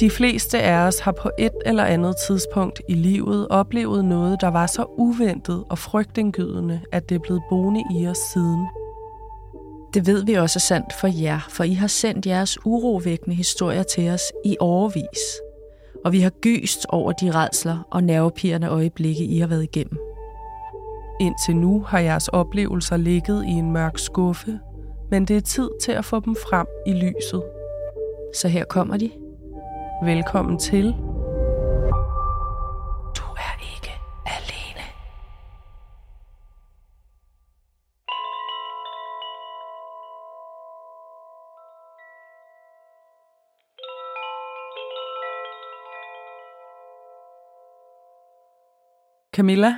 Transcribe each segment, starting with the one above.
De fleste af os har på et eller andet tidspunkt i livet oplevet noget, der var så uventet og frygtindgydende, at det er blevet boende i os siden. Det ved vi også er sandt for jer, for I har sendt jeres urovækkende historier til os i overvis. Og vi har gyst over de redsler og nervepirrende øjeblikke, I har været igennem. Indtil nu har jeres oplevelser ligget i en mørk skuffe, men det er tid til at få dem frem i lyset. Så her kommer de. Velkommen til. Du er ikke alene. Camilla,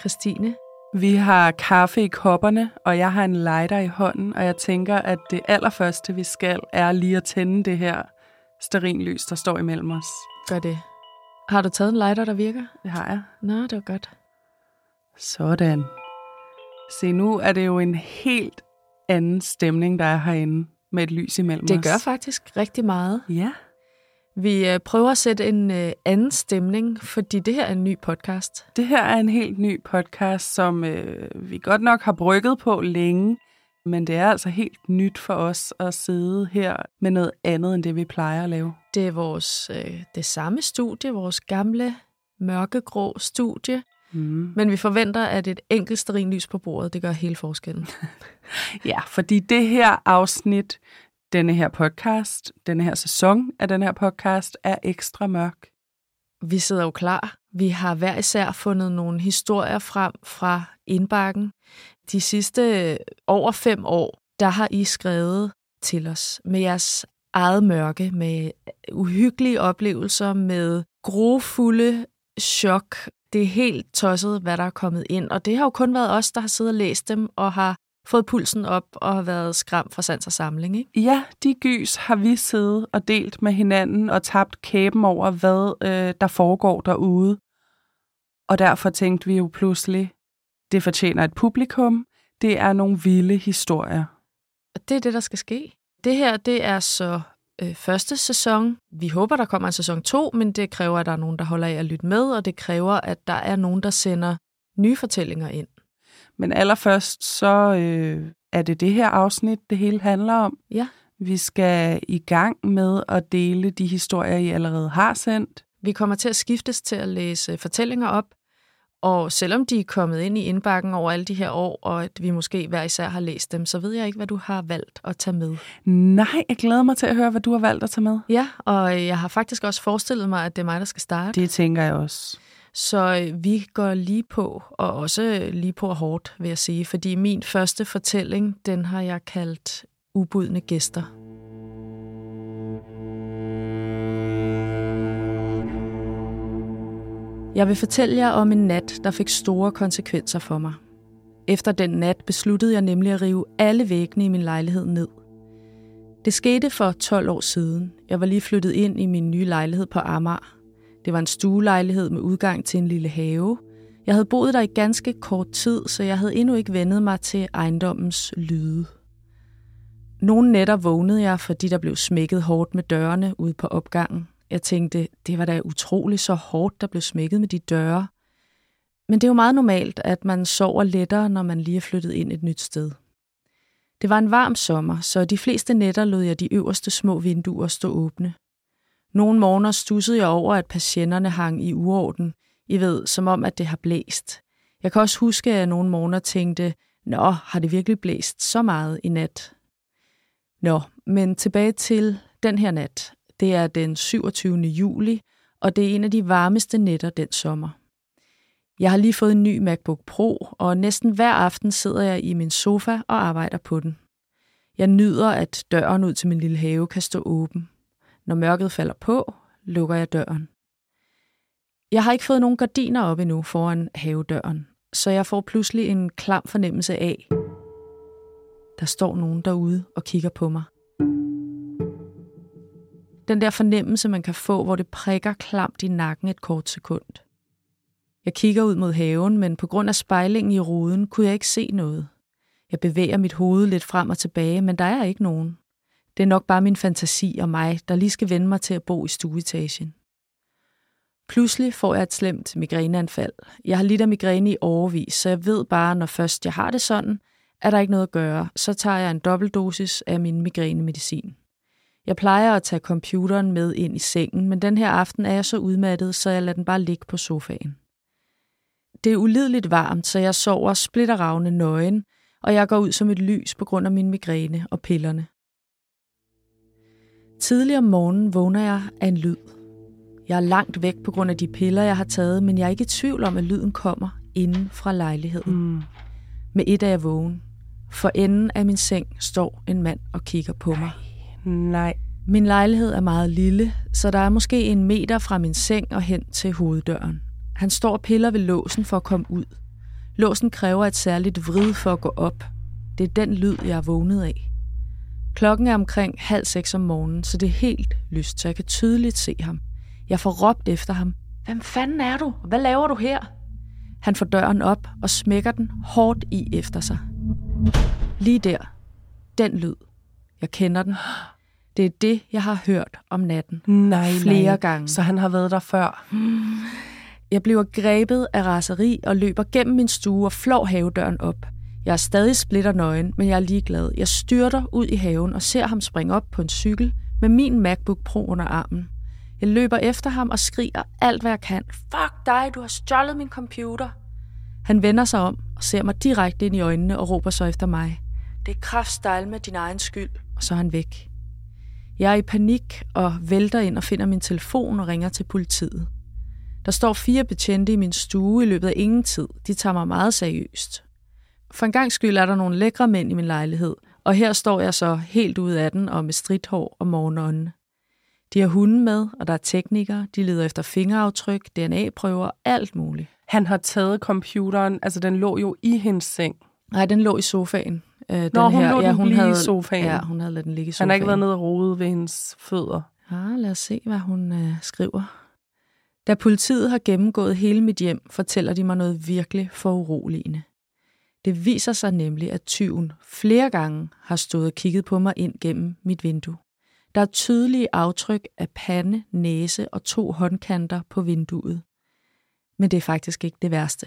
Christine, vi har kaffe i kopperne, og jeg har en lighter i hånden, og jeg tænker, at det allerførste, vi skal, er lige at tænde det her sterinlys, der står imellem os. gør det. Har du taget en lighter, der virker? Det har jeg. Nå, det var godt. Sådan. Se, nu er det jo en helt anden stemning, der er herinde med et lys imellem Det os. gør faktisk rigtig meget. Ja. Vi øh, prøver at sætte en øh, anden stemning, fordi det her er en ny podcast. Det her er en helt ny podcast, som øh, vi godt nok har brygget på længe, men det er altså helt nyt for os at sidde her med noget andet, end det vi plejer at lave. Det er vores øh, det samme studie, vores gamle mørkegrå studie, Mm. men vi forventer, at et enkelt sterinlys på bordet, det gør hele forskellen. Ja, fordi det her afsnit, denne her podcast, denne her sæson af den her podcast, er ekstra mørk. Vi sidder jo klar. Vi har hver især fundet nogle historier frem fra indbakken. De sidste over fem år, der har I skrevet til os med jeres eget mørke, med uhyggelige oplevelser, med grofulde chok. Det er helt tosset, hvad der er kommet ind. Og det har jo kun været os, der har siddet og læst dem og har fået pulsen op og har været skræmt fra sans og samling. Ikke? Ja, de gys har vi siddet og delt med hinanden og tabt kæben over, hvad øh, der foregår derude. Og derfor tænkte vi jo pludselig, det fortjener et publikum. Det er nogle vilde historier. Og det er det, der skal ske. Det her, det er så øh, første sæson. Vi håber, der kommer en sæson 2, men det kræver, at der er nogen, der holder af at lytte med, og det kræver, at der er nogen, der sender nye fortællinger ind. Men allerførst så øh, er det det her afsnit, det hele handler om. Ja. Vi skal i gang med at dele de historier, I allerede har sendt. Vi kommer til at skiftes til at læse fortællinger op, og selvom de er kommet ind i indbakken over alle de her år, og at vi måske hver især har læst dem, så ved jeg ikke, hvad du har valgt at tage med. Nej, jeg glæder mig til at høre, hvad du har valgt at tage med. Ja, og jeg har faktisk også forestillet mig, at det er mig, der skal starte. Det tænker jeg også. Så øh, vi går lige på, og også lige på hårdt, vil jeg sige, fordi min første fortælling, den har jeg kaldt Ubudne Gæster. Jeg vil fortælle jer om en nat, der fik store konsekvenser for mig. Efter den nat besluttede jeg nemlig at rive alle væggene i min lejlighed ned. Det skete for 12 år siden. Jeg var lige flyttet ind i min nye lejlighed på Amager. Det var en stuelejlighed med udgang til en lille have. Jeg havde boet der i ganske kort tid, så jeg havde endnu ikke vendet mig til ejendommens lyde. Nogle nætter vågnede jeg, fordi der blev smækket hårdt med dørene ude på opgangen. Jeg tænkte, det var da utroligt så hårdt, der blev smækket med de døre. Men det er jo meget normalt, at man sover lettere, når man lige er flyttet ind et nyt sted. Det var en varm sommer, så de fleste nætter lod jeg de øverste små vinduer stå åbne. Nogle morgener stussede jeg over, at patienterne hang i uorden. I ved, som om, at det har blæst. Jeg kan også huske, at jeg nogle morgener tænkte, Nå, har det virkelig blæst så meget i nat? Nå, men tilbage til den her nat. Det er den 27. juli, og det er en af de varmeste nætter den sommer. Jeg har lige fået en ny MacBook Pro, og næsten hver aften sidder jeg i min sofa og arbejder på den. Jeg nyder, at døren ud til min lille have kan stå åben. Når mørket falder på, lukker jeg døren. Jeg har ikke fået nogen gardiner op endnu foran havedøren, så jeg får pludselig en klam fornemmelse af, der står nogen derude og kigger på mig. Den der fornemmelse, man kan få, hvor det prikker klamt i nakken et kort sekund. Jeg kigger ud mod haven, men på grund af spejlingen i ruden kunne jeg ikke se noget. Jeg bevæger mit hoved lidt frem og tilbage, men der er ikke nogen. Det er nok bare min fantasi og mig, der lige skal vende mig til at bo i stueetagen. Pludselig får jeg et slemt migræneanfald. Jeg har lidt af migræne i overvis, så jeg ved bare, når først jeg har det sådan, er der ikke noget at gøre. Så tager jeg en dobbeltdosis af min migrænemedicin. Jeg plejer at tage computeren med ind i sengen, men den her aften er jeg så udmattet, så jeg lader den bare ligge på sofaen. Det er ulideligt varmt, så jeg sover splitteravne nøgen, og jeg går ud som et lys på grund af min migræne og pillerne. Tidligere om morgenen vågner jeg af en lyd. Jeg er langt væk på grund af de piller, jeg har taget, men jeg er ikke i tvivl om, at lyden kommer inden fra lejligheden. Mm. Med et af jeg vågen. For enden af min seng står en mand og kigger på mig. Nej. Min lejlighed er meget lille, så der er måske en meter fra min seng og hen til hoveddøren. Han står og piller ved låsen for at komme ud. Låsen kræver et særligt vrid for at gå op. Det er den lyd, jeg er vågnet af. Klokken er omkring halv seks om morgenen, så det er helt lyst, så jeg kan tydeligt se ham. Jeg får råbt efter ham. Hvem fanden er du? Hvad laver du her? Han får døren op og smækker den hårdt i efter sig. Lige der. Den lyd. Jeg kender den. Det er det, jeg har hørt om natten. Nej, Flere nej. gange. Så han har været der før. Jeg bliver grebet af raseri og løber gennem min stue og flår havedøren op. Jeg er stadig splitter nøgen, men jeg er ligeglad. Jeg styrter ud i haven og ser ham springe op på en cykel med min MacBook Pro under armen. Jeg løber efter ham og skriger alt, hvad jeg kan. Fuck dig, du har stjålet min computer. Han vender sig om og ser mig direkte ind i øjnene og råber så efter mig. Det er kraftstejl med din egen skyld, og så er han væk. Jeg er i panik og vælter ind og finder min telefon og ringer til politiet. Der står fire betjente i min stue i løbet af ingen tid. De tager mig meget seriøst. For en gang skyld er der nogle lækre mænd i min lejlighed, og her står jeg så helt ude af den og med stridthår og morgenånden. De har hunden med, og der er teknikere, de leder efter fingeraftryk, DNA-prøver, alt muligt. Han har taget computeren, altså den lå jo i hendes seng. Nej, den lå i sofaen. Øh, den Nå, hun her, lå ja, den hun lige havde, i sofaen. Ja, hun havde ladet den ligge i sofaen. Han har ikke været nede og rode ved hendes fødder. Ja, lad os se, hvad hun øh, skriver. Da politiet har gennemgået hele mit hjem, fortæller de mig noget virkelig foruroligende. Det viser sig nemlig, at tyven flere gange har stået og kigget på mig ind gennem mit vindue. Der er tydelige aftryk af pande, næse og to håndkanter på vinduet. Men det er faktisk ikke det værste.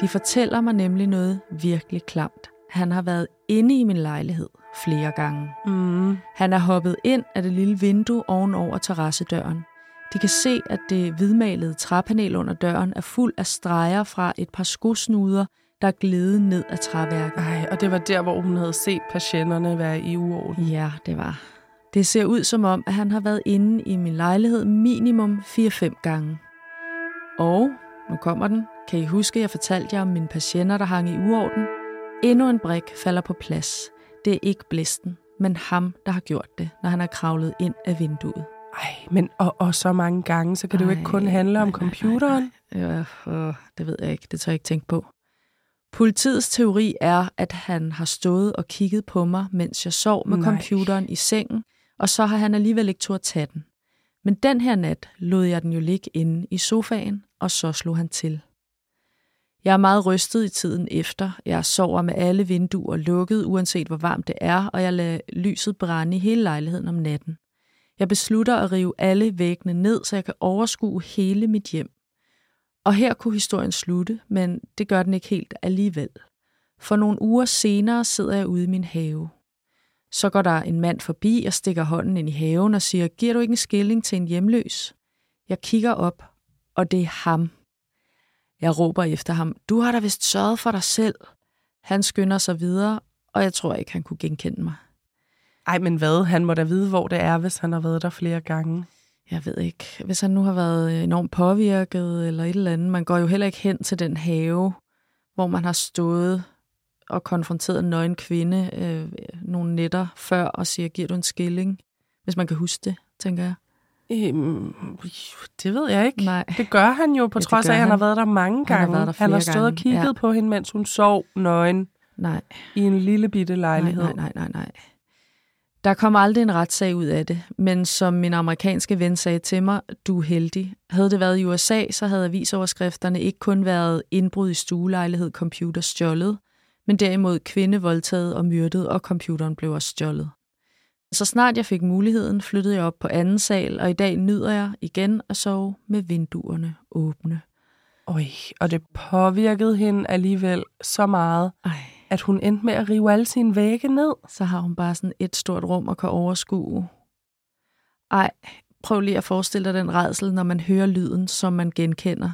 De fortæller mig nemlig noget virkelig klamt. Han har været inde i min lejlighed flere gange. Mm. Han er hoppet ind af det lille vindue ovenover terrassedøren. De kan se, at det hvidmalede træpanel under døren er fuld af streger fra et par skosnuder, der er glædet ned ad træværket. Ej, og det var der, hvor hun havde set patienterne være i uorden. Ja, det var. Det ser ud som om, at han har været inde i min lejlighed minimum 4-5 gange. Og, nu kommer den, kan I huske, jeg fortalte jer om mine patienter, der hang i uorden? Endnu en brik falder på plads. Det er ikke blæsten, men ham, der har gjort det, når han er kravlet ind af vinduet. Ej, men og, og så mange gange, så kan det jo ikke kun Ej, handle om nej, nej, nej, computeren. Ja, øh, det ved jeg ikke. Det tør jeg ikke tænke på. Politiets teori er, at han har stået og kigget på mig, mens jeg sov med Nej. computeren i sengen, og så har han alligevel ikke turde tage den. Men den her nat lod jeg den jo ligge inde i sofaen, og så slog han til. Jeg er meget rystet i tiden efter. Jeg sover med alle vinduer lukket, uanset hvor varmt det er, og jeg lader lyset brænde i hele lejligheden om natten. Jeg beslutter at rive alle væggene ned, så jeg kan overskue hele mit hjem. Og her kunne historien slutte, men det gør den ikke helt alligevel. For nogle uger senere sidder jeg ude i min have. Så går der en mand forbi og stikker hånden ind i haven og siger, giver du ikke en skilling til en hjemløs? Jeg kigger op, og det er ham. Jeg råber efter ham, du har da vist sørget for dig selv. Han skynder sig videre, og jeg tror ikke, han kunne genkende mig. Ej, men hvad? Han må da vide, hvor det er, hvis han har været der flere gange. Jeg ved ikke, hvis han nu har været enormt påvirket eller et eller andet. Man går jo heller ikke hen til den have, hvor man har stået og konfronteret en nøgen kvinde øh, nogle nætter før og siger, giver du en skilling? Hvis man kan huske det, tænker jeg. Øhm, det ved jeg ikke. Nej. Det gør han jo, på Ja, trods af, at han har været der mange Han har gange. der han har stået og gange, kigget ja. på hende, mens hun sov nøgen Nej, i en lille bitte nej, lejlighed. nej, nej, nej, nej. Der kom aldrig en retssag ud af det, men som min amerikanske ven sagde til mig, du er heldig. Havde det været i USA, så havde avisoverskrifterne ikke kun været indbrud i stuelejlighed, computer stjålet, men derimod kvinde voldtaget og myrdet, og computeren blev også stjålet. Så snart jeg fik muligheden, flyttede jeg op på anden sal, og i dag nyder jeg igen at sove med vinduerne åbne. Øj, og det påvirkede hende alligevel så meget, Ej, at hun endte med at rive alle sine vægge ned. så har hun bare sådan et stort rum og kan overskue. Ej, prøv lige at forestille dig den redsel, når man hører lyden, som man genkender.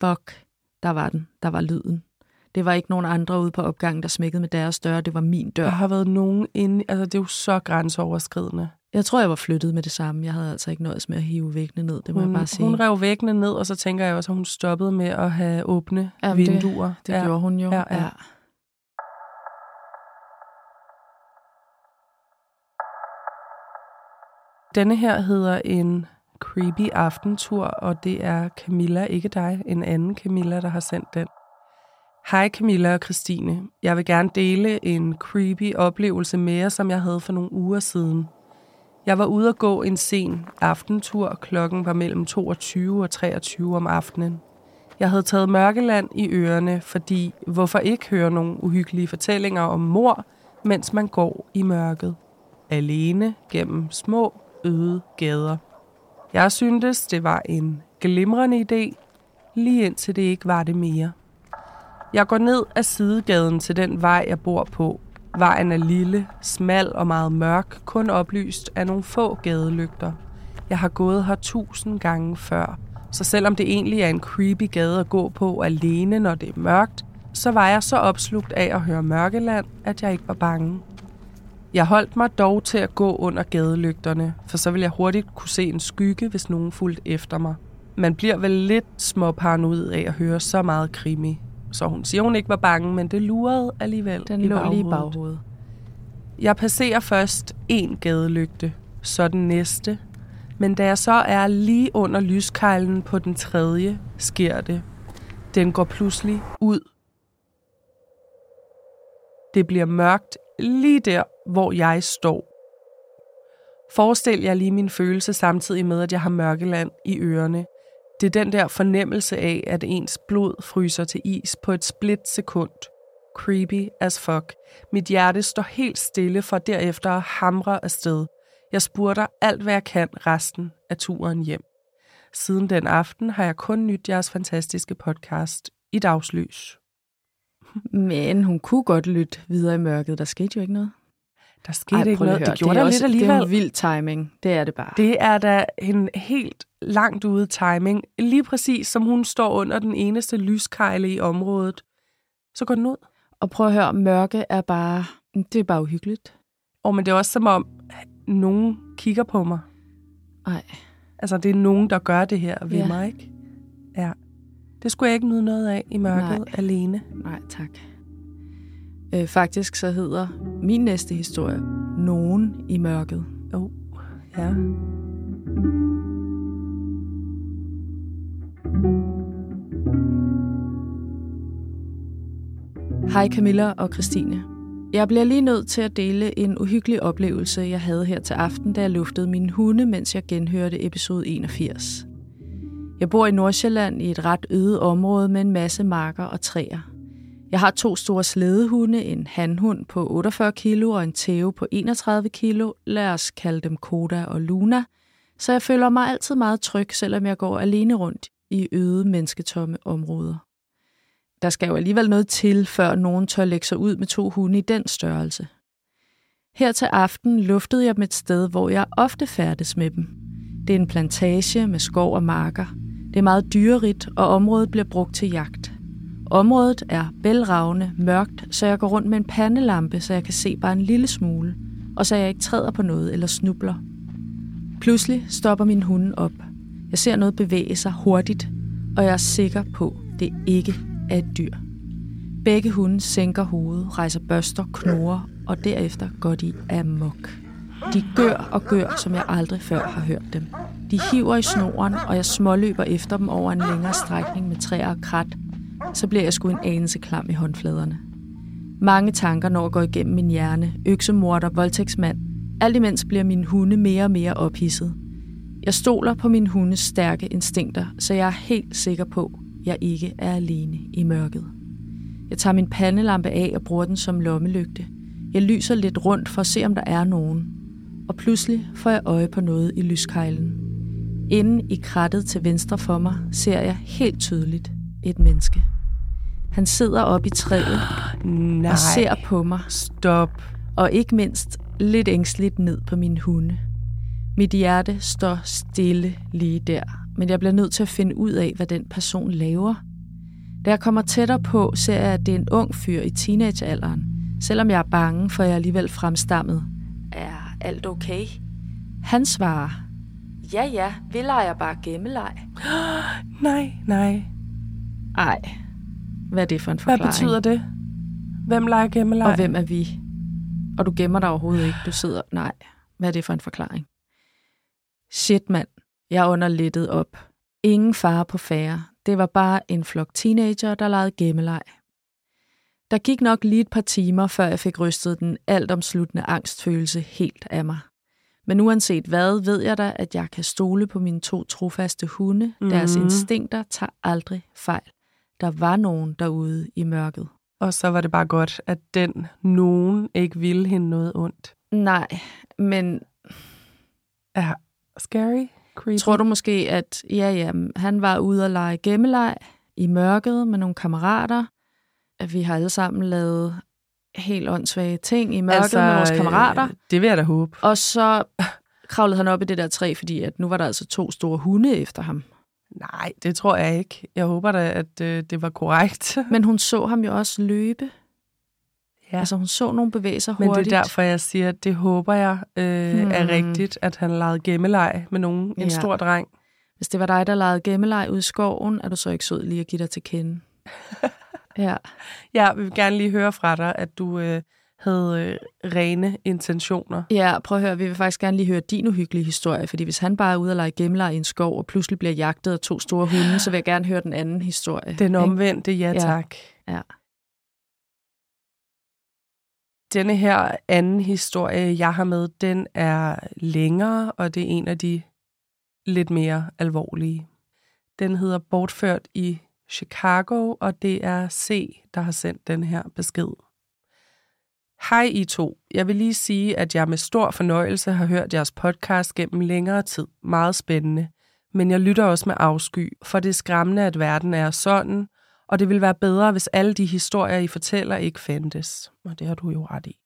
Fuck, der var den. Der var lyden. Det var ikke nogen andre ude på opgangen, der smækkede med deres dør. Det var min dør. Der har været nogen inde, altså det er jo så grænseoverskridende. Jeg tror, jeg var flyttet med det samme. Jeg havde altså ikke nøjes med at hive væggene ned, det må Hun, jeg bare sige. hun rev væggene ned, og så tænker jeg også, at hun stoppede med at have åbne Jamen, det- vinduer. Det ja. gjorde hun jo. Ja, ja. Denne her hedder en creepy aftentur, og det er Camilla, ikke dig, en anden Camilla, der har sendt den. Hej Camilla og Christine. Jeg vil gerne dele en creepy oplevelse med jer, som jeg havde for nogle uger siden. Jeg var ude at gå en sen aftentur. Klokken var mellem 22 og 23 om aftenen. Jeg havde taget Mørkeland i ørerne, fordi hvorfor ikke høre nogle uhyggelige fortællinger om mor, mens man går i mørket. Alene gennem små, øde gader. Jeg syntes, det var en glimrende idé, lige indtil det ikke var det mere. Jeg går ned ad sidegaden til den vej, jeg bor på. Vejen er lille, smal og meget mørk, kun oplyst af nogle få gadelygter. Jeg har gået her tusind gange før, så selvom det egentlig er en creepy gade at gå på alene, når det er mørkt, så var jeg så opslugt af at høre Mørkeland, at jeg ikke var bange. Jeg holdt mig dog til at gå under gadelygterne, for så ville jeg hurtigt kunne se en skygge, hvis nogen fulgte efter mig. Man bliver vel lidt småparanoid af at høre så meget krimi. Så hun siger, hun ikke var bange, men det lurede alligevel Den i lå lige i baghovedet. baghovedet. Jeg passerer først en gadelygte, så den næste. Men da jeg så er lige under lyskejlen på den tredje, sker det. Den går pludselig ud. Det bliver mørkt lige der, hvor jeg står. Forestil jer lige min følelse samtidig med, at jeg har mørkeland i ørerne. Det er den der fornemmelse af, at ens blod fryser til is på et split sekund. Creepy as fuck. Mit hjerte står helt stille for derefter at hamre afsted. Jeg spurter alt, hvad jeg kan resten af turen hjem. Siden den aften har jeg kun nyt jeres fantastiske podcast i dagslys. Men hun kunne godt lytte videre i mørket. Der skete jo ikke noget. Der skete Ej, ikke noget. Det gjorde er der også, lidt Det er alligevel. en vild timing. Det er det bare. Det er da en helt langt ude timing. Lige præcis som hun står under den eneste lyskejle i området. Så går den ud. Og prøv at høre, mørke er bare... Det er bare uhyggeligt. Og men det er også som om, nogen kigger på mig. Ej. Altså, det er nogen, der gør det her ved Ja. mig, ikke? Ja. Det skulle jeg ikke nyde noget af i mørket Nej. alene. Nej, tak. Øh, faktisk så hedder min næste historie Nogen i mørket. Oh, ja. Hej Camilla og Christine. Jeg bliver lige nødt til at dele en uhyggelig oplevelse, jeg havde her til aften, da jeg luftede mine hunde, mens jeg genhørte episode 81. Jeg bor i Nordsjælland i et ret øde område med en masse marker og træer. Jeg har to store slædehunde, en hanhund på 48 kilo og en tæve på 31 kilo. Lad os kalde dem Koda og Luna. Så jeg føler mig altid meget tryg, selvom jeg går alene rundt i øde mennesketomme områder. Der skal jo alligevel noget til, før nogen tør lægge sig ud med to hunde i den størrelse. Her til aften luftede jeg dem et sted, hvor jeg ofte færdes med dem. Det er en plantage med skov og marker. Det er meget dyrerigt, og området bliver brugt til jagt. Området er bælragende mørkt, så jeg går rundt med en pandelampe, så jeg kan se bare en lille smule, og så jeg ikke træder på noget eller snubler. Pludselig stopper min hund op. Jeg ser noget bevæge sig hurtigt, og jeg er sikker på, det ikke er et dyr. Begge hunde sænker hovedet, rejser børster, knurrer, og derefter går de amok. De gør og gør, som jeg aldrig før har hørt dem. De hiver i snoren, og jeg småløber efter dem over en længere strækning med træer og krat. Så bliver jeg sgu en anelse klam i håndfladerne. Mange tanker når at gå igennem min hjerne. Øksemorder, voldtægtsmand. Alt imens bliver mine hunde mere og mere ophidset. Jeg stoler på min hundes stærke instinkter, så jeg er helt sikker på, jeg ikke er alene i mørket. Jeg tager min pandelampe af og bruger den som lommelygte. Jeg lyser lidt rundt for at se, om der er nogen. og pludselig får jeg øje på noget i lyskejlen. Inden i krattet til venstre for mig ser jeg helt tydeligt et menneske. Han sidder op i træet Nej. og ser på mig, Stop. og ikke mindst lidt ængstligt ned på min hunde. Mit hjerte står stille lige der, men jeg bliver nødt til at finde ud af, hvad den person laver. Da jeg kommer tættere på, ser jeg, at det er en ung fyr i teenagealderen. Selvom jeg er bange, for jeg alligevel fremstammet. Er alt okay? Han svarer, ja ja, vi leger bare gemmeleg. Nej, nej. Ej, hvad er det for en Hvad forklaring? betyder det? Hvem leger gemmeleg? Og hvem er vi? Og du gemmer dig overhovedet ikke. Du sidder... Nej, hvad er det for en forklaring? Shit, mand. Jeg under lettet op. Ingen fare på færre. Det var bare en flok teenager, der legede gemmeleg. Der gik nok lige et par timer, før jeg fik rystet den altomsluttende angstfølelse helt af mig. Men uanset hvad, ved jeg da, at jeg kan stole på mine to trofaste hunde. Mm. Deres Mhm. instinkter tager aldrig fejl. Der var nogen derude i mørket. Og så var det bare godt, at den nogen ikke ville hende noget ondt. Nej, men Ja, scary, creepy. tror du måske, at ja, ja, han var ude at lege gemmeleg i mørket med nogle kammerater? At vi har alle sammen lavet helt åndssvage ting i mørket altså, med vores kammerater. øh, Det vil jeg da håbe. Og så kravlede han op i det der træ, fordi at nu var der altså to store hunde efter ham. Nej, det tror jeg ikke. Jeg håber da, at øh, det var korrekt. Men hun så ham jo også løbe. Ja. Altså hun så nogle bevæge sig Men hurtigt. det er derfor, jeg siger, at det håber jeg øh, hmm. er rigtigt, at han legede gemmeleg med nogen, en Ja. stor dreng. Hvis det var dig, der legede gemmeleg ude i skoven, er du så ikke sød lige at give dig til kende. ja. Jeg vil gerne lige høre fra dig, at du øh, havde øh, rene intentioner. Ja, prøv at høre, vi vil faktisk gerne lige høre din uhyggelige historie, fordi hvis han bare er ude og lege gemmeleg i en skov, og pludselig bliver jagtet af to store hunde, så vil jeg gerne høre den anden historie. Den omvendte, ja Ja. tak. Ja. Denne her anden historie, jeg har med, den er længere, og det er en af de lidt mere alvorlige. Den hedder Bortført i Chicago, og det er C, der har sendt den her besked. Hej I to. Jeg vil lige sige, at jeg med stor fornøjelse har hørt jeres podcast gennem længere tid. Meget spændende. Men jeg lytter også med afsky, for det er skræmmende, at verden er sådan, og det ville være bedre, hvis alle de historier, I fortæller, ikke fandtes. Og det har du jo ret i.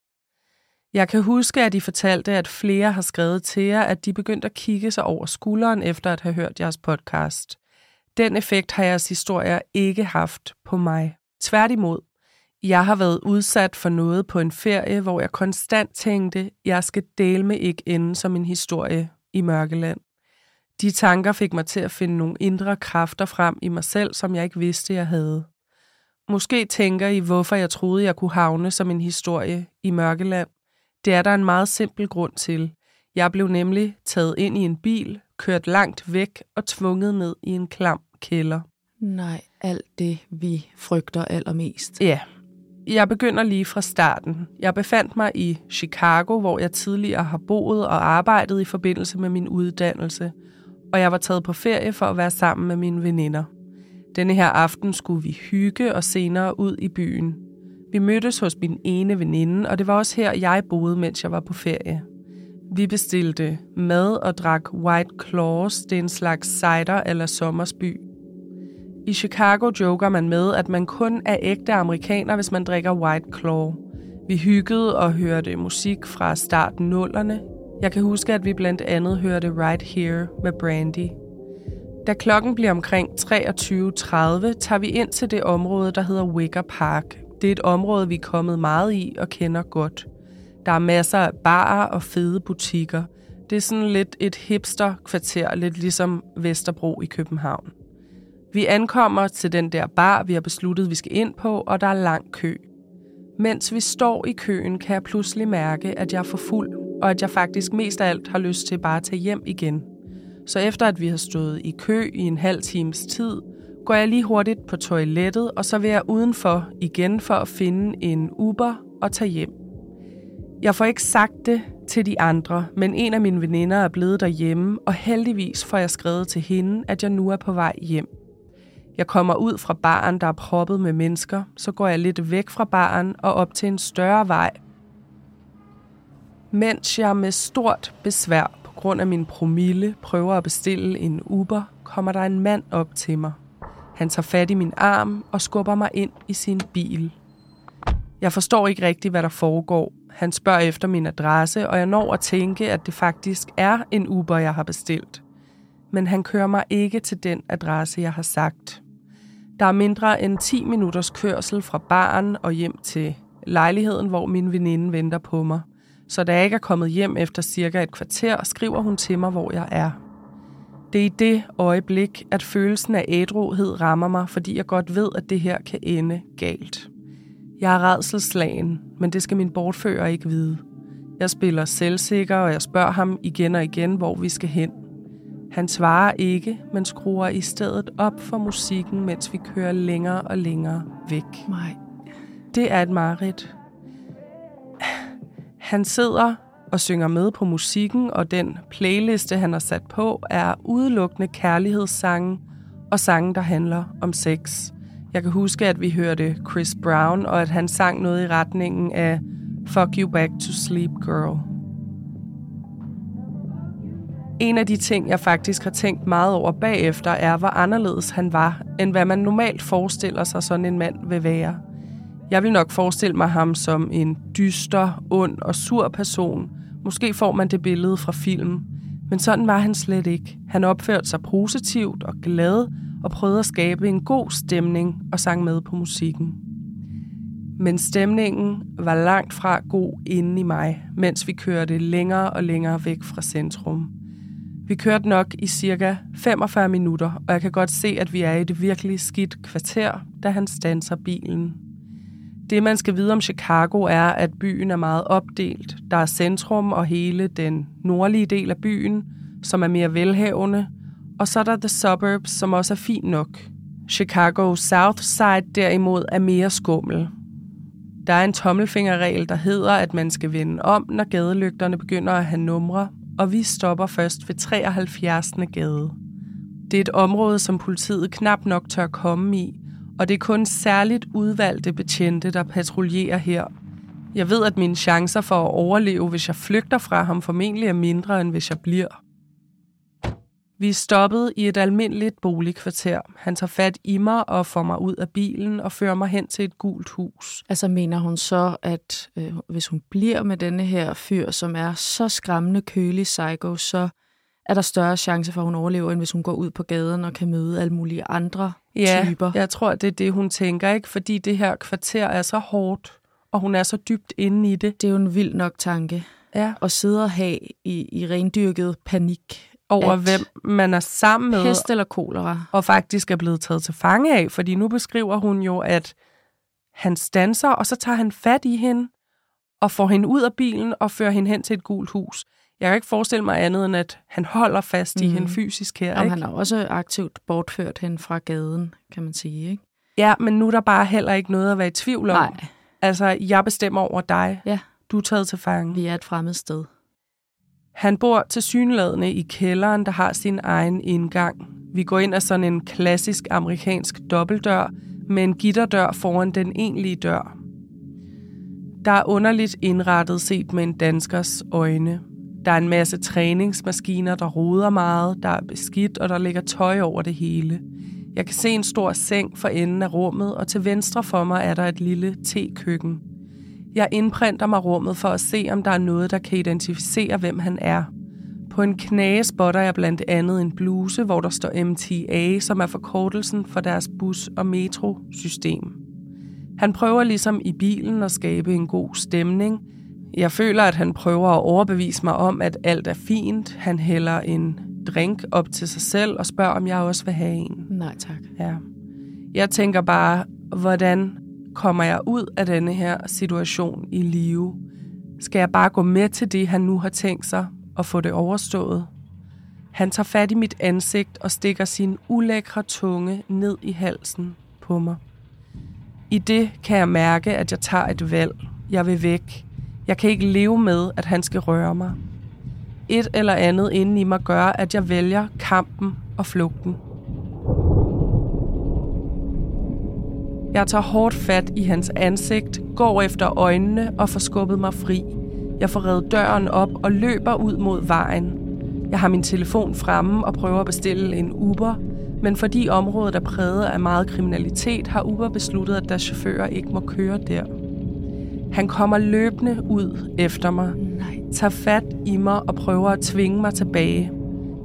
Jeg kan huske, at I fortalte, at flere har skrevet til jer, at de begyndte at kigge sig over skulderen efter at have hørt jeres podcast. Den effekt har jeres historier ikke haft på mig. Tværtimod, jeg har været udsat for noget på en ferie, hvor jeg konstant tænkte, jeg skal dele med ikke ende som en historie i Mørkeland. De tanker fik mig til at finde nogle indre kræfter frem i mig selv, som jeg ikke vidste, jeg havde. Måske tænker I, hvorfor jeg troede, jeg kunne havne som en historie i Mørkeland. Det er der en meget simpel grund til. Jeg blev nemlig taget ind i en bil, kørt langt væk og tvunget ned i en klam kælder. Nej, alt det, vi frygter allermest. Ja, jeg begynder lige fra starten. Jeg befandt mig i Chicago, hvor jeg tidligere har boet og arbejdet i forbindelse med min uddannelse, og jeg var taget på ferie for at være sammen med mine veninder. Denne her aften skulle vi hygge og senere ud i byen. Vi mødtes hos min ene veninde, og det var også her, jeg boede, mens jeg var på ferie. Vi bestilte mad og drak White Claws, det er en slags cider eller sommersby. I Chicago joker man med, at man kun er ægte amerikaner, hvis man drikker White Claw. Vi hyggede og hørte musik fra starten nullerne. Jeg kan huske, at vi blandt andet hørte Right Here med Brandy. Da klokken bliver omkring 23.30, tager vi ind til det område, der hedder Wicker Park. Det er et område, vi er kommet meget i og kender godt. Der er masser af barer og fede butikker. Det er sådan lidt et hipster-kvarter, lidt ligesom Vesterbro i København. Vi ankommer til den der bar, vi har besluttet, vi skal ind på, og der er lang kø. Mens vi står i køen, kan jeg pludselig mærke, at jeg er for fuld, og at jeg faktisk mest af alt har lyst til bare at tage hjem igen. Så efter at vi har stået i kø i en halv times tid, går jeg lige hurtigt på toilettet, og så vil jeg udenfor igen for at finde en Uber og tage hjem. Jeg får ikke sagt det til de andre, men en af mine veninder er blevet derhjemme, og heldigvis får jeg skrevet til hende, at jeg nu er på vej hjem. Jeg kommer ud fra baren, der er proppet med mennesker, så går jeg lidt væk fra baren og op til en større vej. Mens jeg med stort besvær på grund af min promille prøver at bestille en Uber, kommer der en mand op til mig. Han tager fat i min arm og skubber mig ind i sin bil. Jeg forstår ikke rigtigt, hvad der foregår. Han spørger efter min adresse, og jeg når at tænke, at det faktisk er en Uber, jeg har bestilt. Men han kører mig ikke til den adresse, jeg har sagt. Der er mindre end 10 minutters kørsel fra baren og hjem til lejligheden, hvor min veninde venter på mig. Så da jeg ikke er kommet hjem efter cirka et kvarter, skriver hun til mig, hvor jeg er. Det er i det øjeblik, at følelsen af ædruhed rammer mig, fordi jeg godt ved, at det her kan ende galt. Jeg er redselslagen, men det skal min bortfører ikke vide. Jeg spiller selvsikker, og jeg spørger ham igen og igen, hvor vi skal hen. Han svarer ikke, men skruer i stedet op for musikken, mens vi kører længere og længere væk. Nej. Det er et mareridt. Han sidder og synger med på musikken, og den playliste, han har sat på, er udelukkende kærlighedssange og sange, der handler om sex. Jeg kan huske, at vi hørte Chris Brown, og at han sang noget i retningen af Fuck You Back to Sleep Girl. En af de ting, jeg faktisk har tænkt meget over bagefter, er, hvor anderledes han var, end hvad man normalt forestiller sig, sådan en mand vil være. Jeg vil nok forestille mig ham som en dyster, ond og sur person. Måske får man det billede fra filmen. Men sådan var han slet ikke. Han opførte sig positivt og glad og prøvede at skabe en god stemning og sang med på musikken. Men stemningen var langt fra god inde i mig, mens vi kørte længere og længere væk fra centrum. Vi kørte nok i cirka 45 minutter, og jeg kan godt se, at vi er i det virkelig skidt kvarter, da han standser bilen. Det, man skal vide om Chicago, er, at byen er meget opdelt. Der er centrum og hele den nordlige del af byen, som er mere velhavende, og så er der The Suburbs, som også er fint nok. Chicago South Side derimod er mere skummel. Der er en tommelfingerregel, der hedder, at man skal vende om, når gadelygterne begynder at have numre, og vi stopper først ved 73. gade. Det er et område, som politiet knap nok tør komme i, og det er kun særligt udvalgte betjente, der patruljerer her. Jeg ved, at mine chancer for at overleve, hvis jeg flygter fra ham, formentlig er mindre, end hvis jeg bliver. Vi er stoppet i et almindeligt boligkvarter. Han tager fat i mig og får mig ud af bilen og fører mig hen til et gult hus. Altså mener hun så, at øh, hvis hun bliver med denne her fyr, som er så skræmmende kølig psycho, så er der større chance for, at hun overlever, end hvis hun går ud på gaden og kan møde alle mulige andre ja, typer. jeg tror, det er det, hun tænker, ikke? Fordi det her kvarter er så hårdt, og hun er så dybt inde i det. Det er jo en vild nok tanke. Ja. At sidde og have i, i rendyrket panik. Over hvem man er sammen med, Pest eller kolera. og faktisk er blevet taget til fange af. Fordi nu beskriver hun jo, at han stanser, og så tager han fat i hende, og får hende ud af bilen og fører hende hen til et gult hus. Jeg kan ikke forestille mig andet, end at han holder fast i Mhm. hende fysisk her. Jamen, ikke? han har også aktivt bortført hende fra gaden, kan man sige. Ikke? Ja, men nu er der bare heller ikke noget at være i tvivl om. Nej, Altså, jeg bestemmer over dig. Ja. Du er taget til fange. vi er et fremmed sted. Han bor til synladende i kælderen, der har sin egen indgang. Vi går ind ad sådan en klassisk amerikansk dobbeltdør med en gitterdør foran den egentlige dør. Der er underligt indrettet set med en danskers øjne. Der er en masse træningsmaskiner, der roder meget, der er beskidt, og der ligger tøj over det hele. Jeg kan se en stor seng for enden af rummet, og til venstre for mig er der et lille tekøkken. Jeg indprinter mig rummet for at se, om der er noget, der kan identificere, hvem han er. På en knage spotter jeg blandt andet en bluse, hvor der står MTA, som er forkortelsen for deres bus- og metrosystem. Han prøver ligesom i bilen at skabe en god stemning. Jeg føler, at han prøver at overbevise mig om, at alt er fint. Han hælder en drink op til sig selv og spørger, om jeg også vil have en. Nej, tak. Ja. Jeg tænker bare, hvordan kommer jeg ud af denne her situation i live? Skal jeg bare gå med til det, han nu har tænkt sig, og få det overstået? Han tager fat i mit ansigt og stikker sin ulækre tunge ned i halsen på mig. I det kan jeg mærke, at jeg tager et valg. Jeg vil væk. Jeg kan ikke leve med, at han skal røre mig. Et eller andet inde i mig gør, at jeg vælger kampen og flugten. Jeg tager hårdt fat i hans ansigt, går efter øjnene og får skubbet mig fri. Jeg får reddet døren op og løber ud mod vejen. Jeg har min telefon fremme og prøver at bestille en Uber, men fordi området er præget af meget kriminalitet, har Uber besluttet, at deres chauffører ikke må køre der. Han kommer løbende ud efter mig, Nej. tager fat i mig og prøver at tvinge mig tilbage.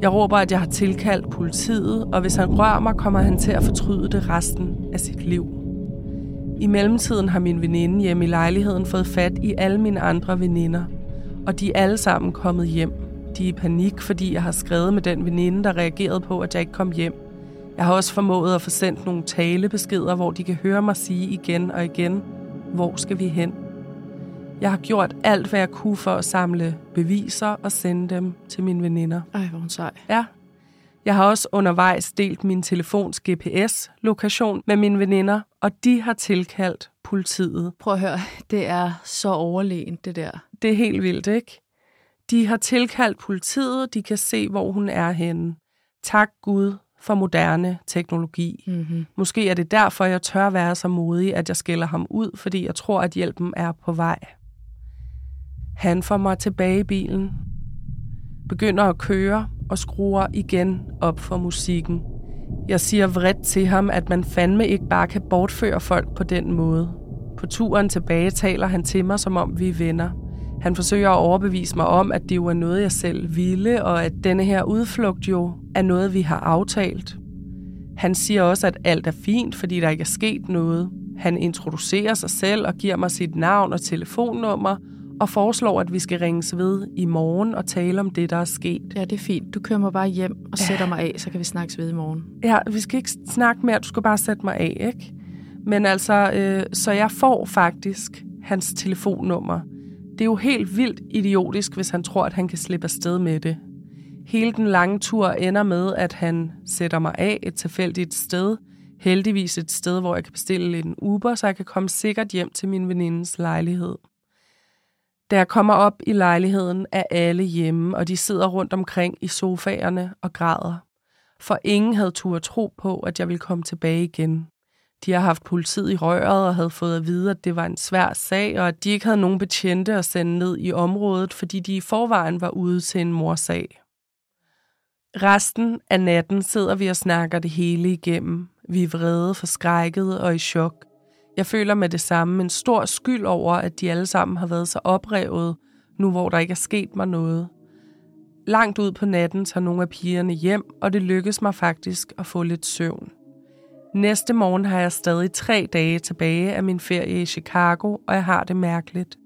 Jeg råber, at jeg har tilkaldt politiet, og hvis han rører mig, kommer han til at fortryde det resten af sit liv. I mellemtiden har min veninde hjemme i lejligheden fået fat i alle mine andre veninder, og de er alle sammen kommet hjem. De er i panik, fordi jeg har skrevet med den veninde, der reagerede på, at jeg ikke kom hjem. Jeg har også formået at få sendt nogle talebeskeder, hvor de kan høre mig sige igen og igen, hvor skal vi hen? Jeg har gjort alt, hvad jeg kunne for at samle beviser og sende dem til mine veninder. Ej, hvor hun sej. Ja. Jeg har også undervejs delt min telefons GPS-lokation med mine veninder, og de har tilkaldt politiet. Prøv at høre, det er så overlegent, det der. Det er helt vildt, ikke? De har tilkaldt politiet, de kan se, hvor hun er henne. Tak Gud for moderne teknologi. Mm-hmm. Måske er det derfor, jeg tør være så modig, at jeg skælder ham ud, fordi jeg tror, at hjælpen er på vej. Han får mig tilbage i bilen, begynder at køre og skruer igen op for musikken. Jeg siger vredt til ham, at man fandme ikke bare kan bortføre folk på den måde. På turen tilbage taler han til mig, som om vi er venner. Han forsøger at overbevise mig om, at det jo er noget, jeg selv ville, og at denne her udflugt jo er noget, vi har aftalt. Han siger også, at alt er fint, fordi der ikke er sket noget. Han introducerer sig selv og giver mig sit navn og telefonnummer, og foreslår, at vi skal ringes ved i morgen og tale om det, der er sket. Ja, det er fint. Du kører mig bare hjem og sætter mig af, så kan vi snakkes ved i morgen. Ja, vi skal ikke snakke mere, du skal bare sætte mig af, ikke? Men altså, øh, så jeg får faktisk hans telefonnummer. Det er jo helt vildt idiotisk, hvis han tror, at han kan slippe afsted med det. Hele den lange tur ender med, at han sætter mig af et tilfældigt sted. Heldigvis et sted, hvor jeg kan bestille en Uber, så jeg kan komme sikkert hjem til min venindes lejlighed. Da jeg kommer op i lejligheden, er alle hjemme, og de sidder rundt omkring i sofaerne og græder. For ingen havde tur tro på, at jeg ville komme tilbage igen. De har haft politiet i røret og havde fået at vide, at det var en svær sag, og at de ikke havde nogen betjente at sende ned i området, fordi de i forvejen var ude til en morsag. Resten af natten sidder vi og snakker det hele igennem. Vi er vrede, forskrækket og i chok. Jeg føler med det samme en stor skyld over, at de alle sammen har været så oprevet, nu hvor der ikke er sket mig noget. Langt ud på natten tager nogle af pigerne hjem, og det lykkes mig faktisk at få lidt søvn. Næste morgen har jeg stadig tre dage tilbage af min ferie i Chicago, og jeg har det mærkeligt.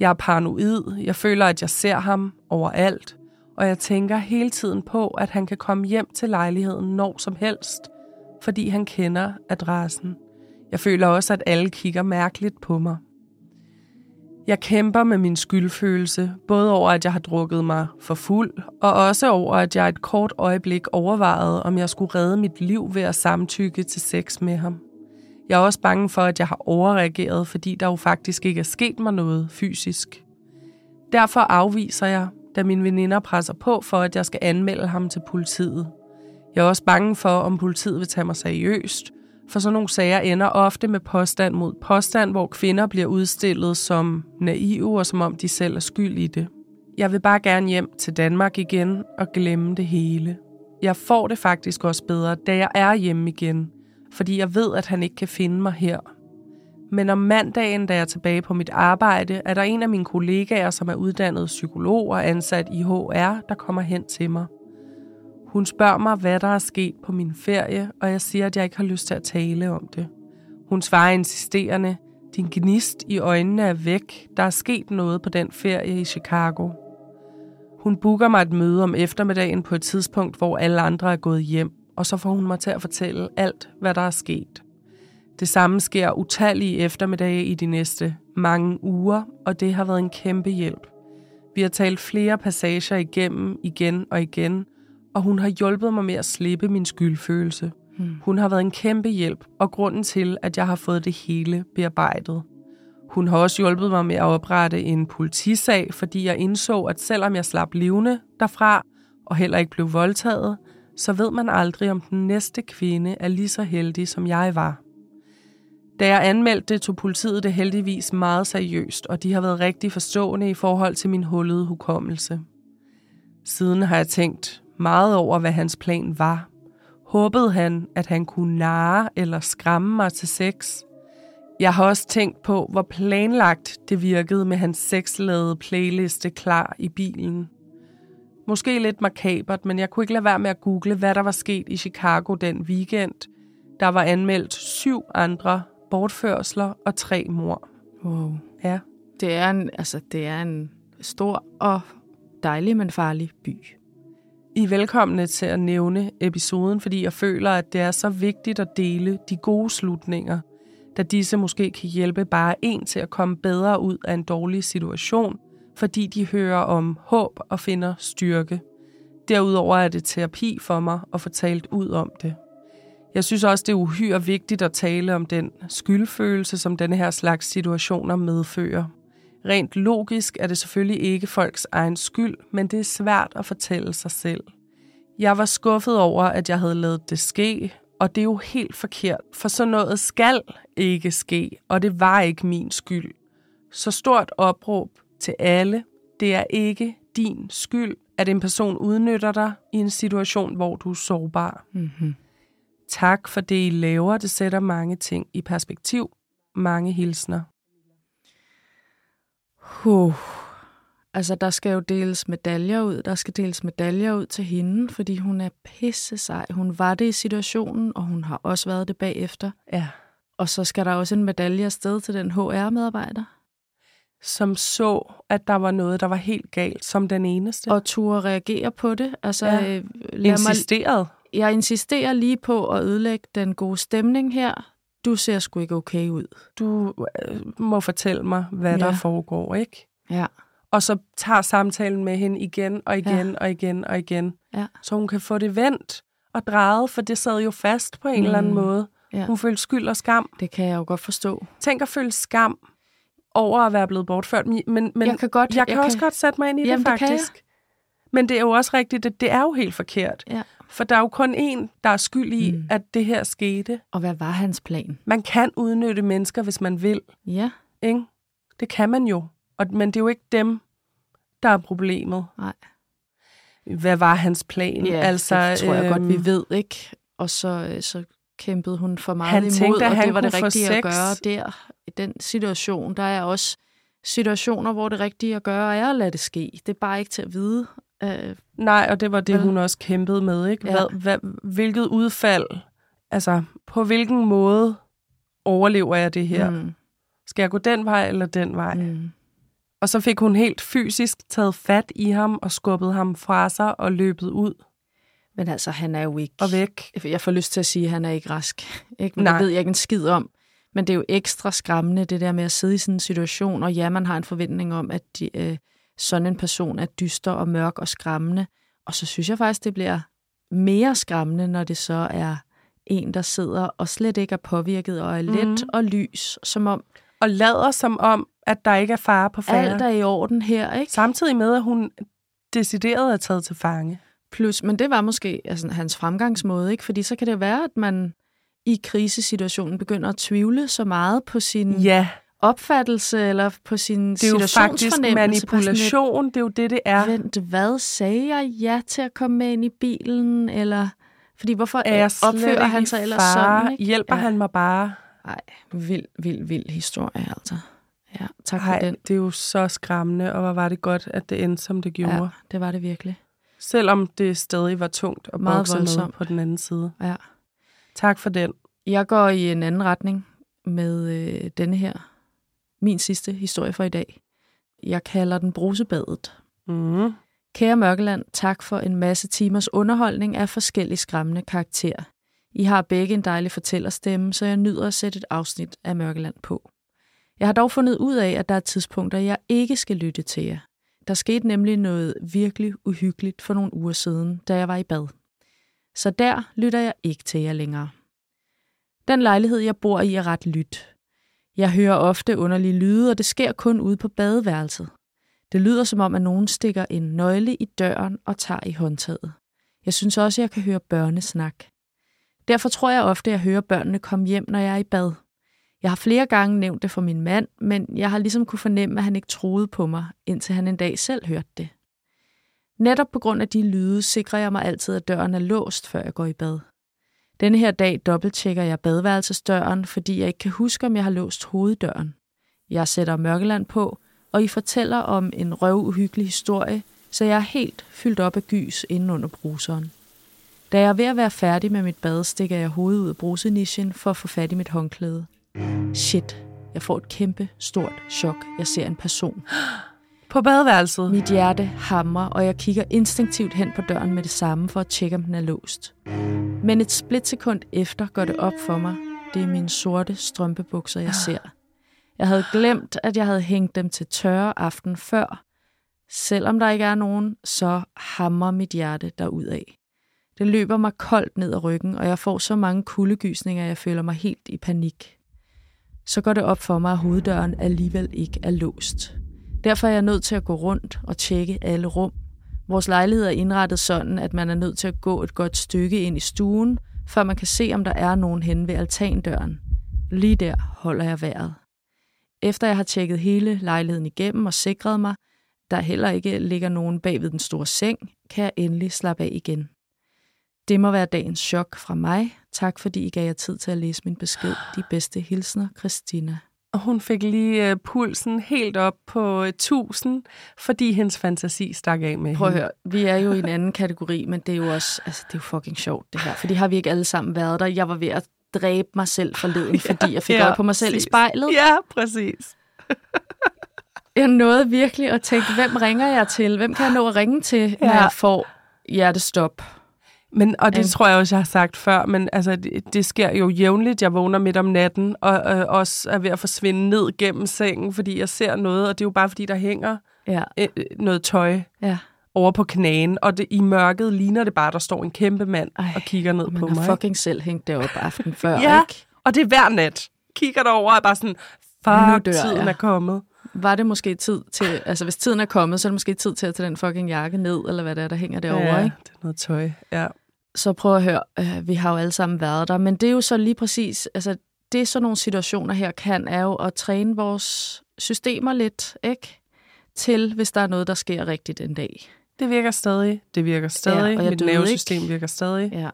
Jeg er paranoid, jeg føler, at jeg ser ham overalt, og jeg tænker hele tiden på, at han kan komme hjem til lejligheden når som helst, fordi han kender adressen. Jeg føler også, at alle kigger mærkeligt på mig. Jeg kæmper med min skyldfølelse, både over, at jeg har drukket mig for fuld, og også over, at jeg et kort øjeblik overvejede, om jeg skulle redde mit liv ved at samtykke til sex med ham. Jeg er også bange for, at jeg har overreageret, fordi der jo faktisk ikke er sket mig noget fysisk. Derfor afviser jeg, da mine veninder presser på for, at jeg skal anmelde ham til politiet. Jeg er også bange for, om politiet vil tage mig seriøst, for sådan nogle sager ender ofte med påstand mod påstand, hvor kvinder bliver udstillet som naive og som om de selv er skyld i det. Jeg vil bare gerne hjem til Danmark igen og glemme det hele. Jeg får det faktisk også bedre, da jeg er hjemme igen, fordi jeg ved, at han ikke kan finde mig her. Men om mandagen, da jeg er tilbage på mit arbejde, er der en af mine kollegaer, som er uddannet psykolog og ansat i HR, der kommer hen til mig. Hun spørger mig, hvad der er sket på min ferie, og jeg siger, at jeg ikke har lyst til at tale om det. Hun svarer insisterende, din gnist i øjnene er væk. Der er sket noget på den ferie i Chicago. Hun booker mig et møde om eftermiddagen på et tidspunkt, hvor alle andre er gået hjem, og så får hun mig til at fortælle alt, hvad der er sket. Det samme sker utallige eftermiddage i de næste mange uger, og det har været en kæmpe hjælp. Vi har talt flere passager igennem igen og igen, og hun har hjulpet mig med at slippe min skyldfølelse. Hmm. Hun har været en kæmpe hjælp, og grunden til, at jeg har fået det hele bearbejdet. Hun har også hjulpet mig med at oprette en politisag, fordi jeg indså, at selvom jeg slap levende derfra, og heller ikke blev voldtaget, så ved man aldrig, om den næste kvinde er lige så heldig, som jeg var. Da jeg anmeldte det, tog politiet det heldigvis meget seriøst, og de har været rigtig forstående i forhold til min hullede hukommelse. Siden har jeg tænkt meget over, hvad hans plan var. Håbede han, at han kunne narre eller skræmme mig til sex? Jeg har også tænkt på, hvor planlagt det virkede med hans sexlavede playliste klar i bilen. Måske lidt makabert, men jeg kunne ikke lade være med at google, hvad der var sket i Chicago den weekend. Der var anmeldt syv andre bortførsler og tre mor. Wow. Ja. Det er en, altså, det er en stor og dejlig, men farlig by. I er velkomne til at nævne episoden, fordi jeg føler, at det er så vigtigt at dele de gode slutninger, da disse måske kan hjælpe bare en til at komme bedre ud af en dårlig situation, fordi de hører om håb og finder styrke. Derudover er det terapi for mig at få talt ud om det. Jeg synes også, det er uhyre vigtigt at tale om den skyldfølelse, som denne her slags situationer medfører. Rent logisk er det selvfølgelig ikke folks egen skyld, men det er svært at fortælle sig selv. Jeg var skuffet over, at jeg havde lavet det ske, og det er jo helt forkert, for sådan noget skal ikke ske, og det var ikke min skyld. Så stort opråb til alle, det er ikke din skyld, at en person udnytter dig i en situation, hvor du er sårbar. Mm-hmm. Tak for det, I laver. Det sætter mange ting i perspektiv. Mange hilsner. Uh. Altså, der skal jo deles medaljer ud. Der skal deles medaljer ud til hende, fordi hun er pisse sej. Hun var det i situationen, og hun har også været det bagefter. Ja. Og så skal der også en medalje afsted til den HR-medarbejder. Som så, at der var noget, der var helt galt, som den eneste. Og turde reagere på det. Altså, Ja. øh, insisteret. mig, jeg insisterer lige på at ødelægge den gode stemning her. Du ser sgu ikke okay ud. Du øh, må fortælle mig, hvad Ja. der foregår, ikke? Ja. Og så tager samtalen med hende igen og igen Ja. og igen og igen. Ja. Så hun kan få det vendt og drejet, for det sad jo fast på en mm. eller anden Mm. måde. Ja. Hun følte skyld og skam. Det kan jeg jo godt forstå. Tænk at føle skam over at være blevet bortført. Men, men jeg kan godt... jeg kan også godt sætte mig ind i Jamen, det, det kan faktisk. Men det er jo også rigtigt, at det er jo helt forkert. Ja. For der er jo kun én, der er skyld i, Mm. at det her skete. Og hvad var hans plan? Man kan udnytte mennesker, hvis man vil. Ja. Ikke? Det kan man jo. Og, men det er jo ikke dem, der er problemet. Nej. Hvad var hans plan? Ja, altså, det tror jeg godt, vi øhm, ved, ikke? Og så, øh, så kæmpede hun for meget Han imod, tænkte, og det var det rigtige at gøre der. I den situation, der er også situationer, hvor det rigtige at gøre er at lade det ske. Det er bare ikke til at vide. Øh, Nej, og det var det, Vel? hun også kæmpede med. Ikke? Ja. Hvad, hvad, hvilket udfald, altså på hvilken måde overlever jeg det her? Mm. Skal jeg gå den vej eller den vej? Mm. Og så fik hun helt fysisk taget fat i ham og skubbet ham fra sig og løbet ud Men altså, han er jo ikke... og væk. Jeg får lyst til at sige, at han er ikke rask. Ikke? Men Nej. det ved jeg ikke en skid om. Men det er jo ekstra skræmmende, det der med at sidde i sådan en situation, og ja, man har en forventning om, at de, øh, sådan en person er dyster og mørk og skræmmende. Og så synes jeg faktisk, det bliver mere skræmmende, når det så er en, der sidder og slet ikke er påvirket og er let Mhm. og lys, som om Og lader som om, at der ikke er fare på færre. alt er i orden her, ikke? Samtidig med, at hun decideret er taget til fange. Plus, men det var måske altså, hans fremgangsmåde, ikke? Fordi så kan det være, at man i krisesituationen begynder at tvivle så meget på sin Ja, opfattelse eller på sin det er jo faktisk manipulation. Det er jo det, det er. Vent, hvad sagde jeg ja til at komme med ind i bilen? Eller, fordi hvorfor Er jeg opfører han sig ellers fare? sådan? Ikke? Hjælper Ja. han mig bare? Nej, vild, vild, vild historie, altså. Ja, tak for Nej, den. det er jo så skræmmende, og hvor var det godt, at det endte, som det gjorde. Ja, det var det virkelig. Selvom det stadig var tungt at Meget voldsomt. på den anden side. Ja. Tak for den. Jeg går i en anden retning med øh, denne her. Min sidste historie for i dag. Jeg kalder den brusebadet. Mm. Kære Mørkeland, tak for en masse timers underholdning af forskellige skræmmende karakterer. I har begge en dejlig fortællerstemme, så jeg nyder at sætte et afsnit af Mørkeland på. Jeg har dog fundet ud af, at der er tidspunkter, jeg ikke skal lytte til jer. Der skete nemlig noget virkelig uhyggeligt for nogle uger siden, da jeg var i bad. Så der lytter jeg ikke til jer længere. Den lejlighed, jeg bor i, er ret lyt. Jeg hører ofte underlige lyde, og det sker kun ude på badeværelset. Det lyder som om, at nogen stikker en nøgle i døren og tager i håndtaget. Jeg synes også, at jeg kan høre børnesnak. Derfor tror jeg ofte, at jeg hører børnene komme hjem, når jeg er i bad. Jeg har flere gange nævnt det for min mand, men jeg har ligesom kunne fornemme, at han ikke troede på mig, indtil han en dag selv hørte det. Netop på grund af de lyde sikrer jeg mig altid, at døren er låst, før jeg går i bad. Denne her dag dobbelttjekker jeg badeværelsesdøren, fordi jeg ikke kan huske, om jeg har låst hoveddøren. Jeg sætter mørkeland på, og I fortæller om en røvuhyggelig historie, så jeg er helt fyldt op af gys inden under bruseren. Da jeg er ved at være færdig med mit bad, stikker jeg hovedet ud af brusenischen for at få fat i mit håndklæde. Shit, jeg får et kæmpe, stort chok. Jeg ser en person. På badeværelset? Mit hjerte hamrer, og jeg kigger instinktivt hen på døren med det samme for at tjekke, om den er låst. Men et splitsekund efter går det op for mig. Det er mine sorte strømpebukser, jeg ser. Jeg havde glemt, at jeg havde hængt dem til tørre aften før. Selvom der ikke er nogen, så hammer mit hjerte af. Det løber mig koldt ned ad ryggen, og jeg får så mange kuldegysninger, at jeg føler mig helt i panik. Så går det op for mig, at hoveddøren alligevel ikke er låst. Derfor er jeg nødt til at gå rundt og tjekke alle rum. Vores lejlighed er indrettet sådan, at man er nødt til at gå et godt stykke ind i stuen, før man kan se, om der er nogen hen ved altandøren. Lige der holder jeg vejret. Efter jeg har tjekket hele lejligheden igennem og sikret mig, der heller ikke ligger nogen bag ved den store seng, kan jeg endelig slappe af igen. Det må være dagens chok fra mig. Tak fordi I gav jer tid til at læse min besked. De bedste hilsner, Christina. Og hun fik lige uh, pulsen helt op på uh, 1000, fordi hendes fantasi stak af med Prøv at høre, vi er jo i en anden kategori, men det er jo også, altså det er jo fucking sjovt det her, fordi har vi ikke alle sammen været der. Jeg var ved at dræbe mig selv forleden, ja, fordi jeg fik ja, øje på mig selv præcis. i spejlet. Ja, præcis. jeg nåede virkelig at tænke, hvem ringer jeg til? Hvem kan jeg nå at ringe til, når ja. jeg får hjertestop? Men, og det um. tror jeg også, jeg har sagt før, men altså, det, det sker jo jævnligt. Jeg vågner midt om natten, og øh, også er ved at forsvinde ned gennem sengen, fordi jeg ser noget, og det er jo bare, fordi der hænger ja. øh, noget tøj ja. over på knæen, og det, i mørket ligner det bare, der står en kæmpe mand Ej, og kigger ned på mig. Man fucking selv hængt det op aften før, ja, ikke? og det er hver nat. Kigger derover og bare sådan, fuck, dør, tiden ja. er kommet var det måske tid til, altså hvis tiden er kommet, så er det måske tid til at tage den fucking jakke ned, eller hvad det er, der hænger derovre, ja, ikke? det er noget tøj, ja. Så prøv at høre, øh, vi har jo alle sammen været der, men det er jo så lige præcis, altså det sådan nogle situationer her kan, er jo at træne vores systemer lidt, ikke? Til, hvis der er noget, der sker rigtigt en dag. Det virker stadig. Det virker stadig. Ja, Mit nervesystem ikke. virker stadig. Ja.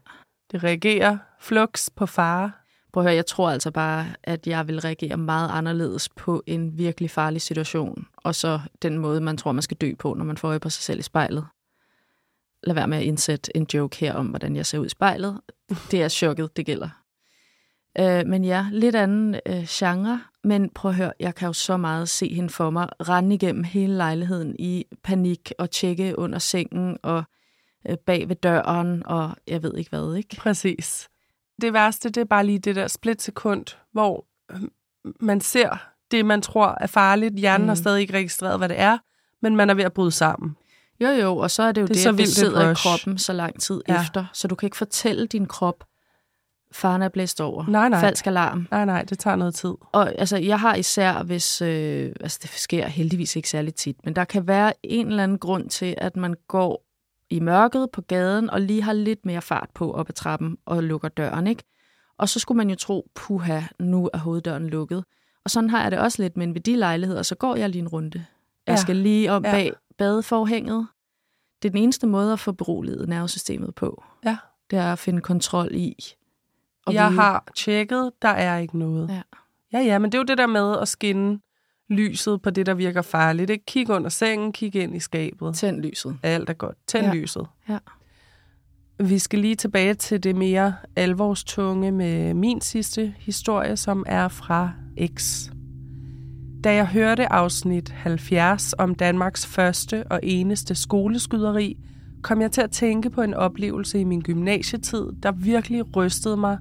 Det reagerer flux på fare. Prøv at høre, jeg tror altså bare, at jeg vil reagere meget anderledes på en virkelig farlig situation, og så den måde, man tror, man skal dø på, når man får øje på sig selv i spejlet lad være med at indsætte en joke her om, hvordan jeg ser ud i spejlet. Det er chokket, det gælder. Øh, men ja, lidt anden øh, genre. Men prøv at høre, jeg kan jo så meget se hende for mig rende igennem hele lejligheden i panik og tjekke under sengen og øh, bag ved døren og jeg ved ikke hvad, ikke? Præcis. Det værste, det er bare lige det der splitsekund, hvor øh, man ser det, man tror er farligt. Hjernen mm. har stadig ikke registreret, hvad det er, men man er ved at bryde sammen. Jo, jo, og så er det jo det, det, så det sidder i kroppen så lang tid ja. efter, så du kan ikke fortælle din krop, faren er blæst over. Nej, nej. Falsk alarm. Nej, nej, det tager noget tid. Og altså, jeg har især, hvis, øh, altså det sker heldigvis ikke særlig tit, men der kan være en eller anden grund til, at man går i mørket på gaden, og lige har lidt mere fart på op ad trappen og lukker døren, ikke? Og så skulle man jo tro, puha, nu er hoveddøren lukket. Og sådan har jeg det også lidt, men ved de lejligheder, så går jeg lige en runde. Jeg ja. skal lige om bag badeforhænget. Det er den eneste måde at få beroliget nervesystemet på. Ja. Det er at finde kontrol i. Og jeg vide. har tjekket, der er ikke noget. Ja. ja, ja, men det er jo det der med at skinne lyset på det, der virker farligt. Ikke? Kig under sengen, kig ind i skabet. Tænd lyset. Alt er godt. Tænd ja. lyset. Ja. Vi skal lige tilbage til det mere alvorstunge med min sidste historie, som er fra X. Da jeg hørte afsnit 70 om Danmarks første og eneste skoleskyderi, kom jeg til at tænke på en oplevelse i min gymnasietid, der virkelig rystede mig,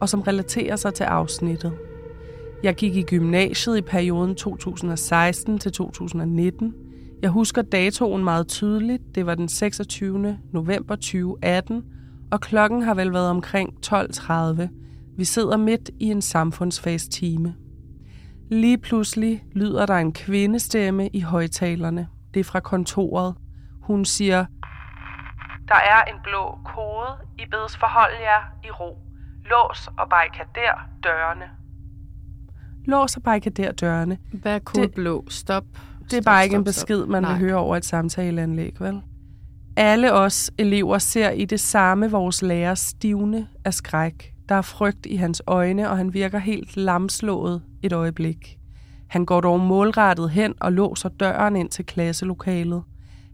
og som relaterer sig til afsnittet. Jeg gik i gymnasiet i perioden 2016 til 2019. Jeg husker datoen meget tydeligt. Det var den 26. november 2018, og klokken har vel været omkring 12.30. Vi sidder midt i en samfundsfagstime. Lige pludselig lyder der en kvindestemme i højtalerne. Det er fra kontoret. Hun siger, Der er en blå kode. I bedes forholde jer i ro. Lås og barrikader dørene. Lås og barrikader dørene. Hvad er kode blå? Stop. Det er bare ikke en besked, man vil høre over et samtaleanlæg, vel? Alle os elever ser i det samme vores lærer stivne af skræk. Der er frygt i hans øjne, og han virker helt lamslået et øjeblik. Han går dog målrettet hen og låser døren ind til klasselokalet.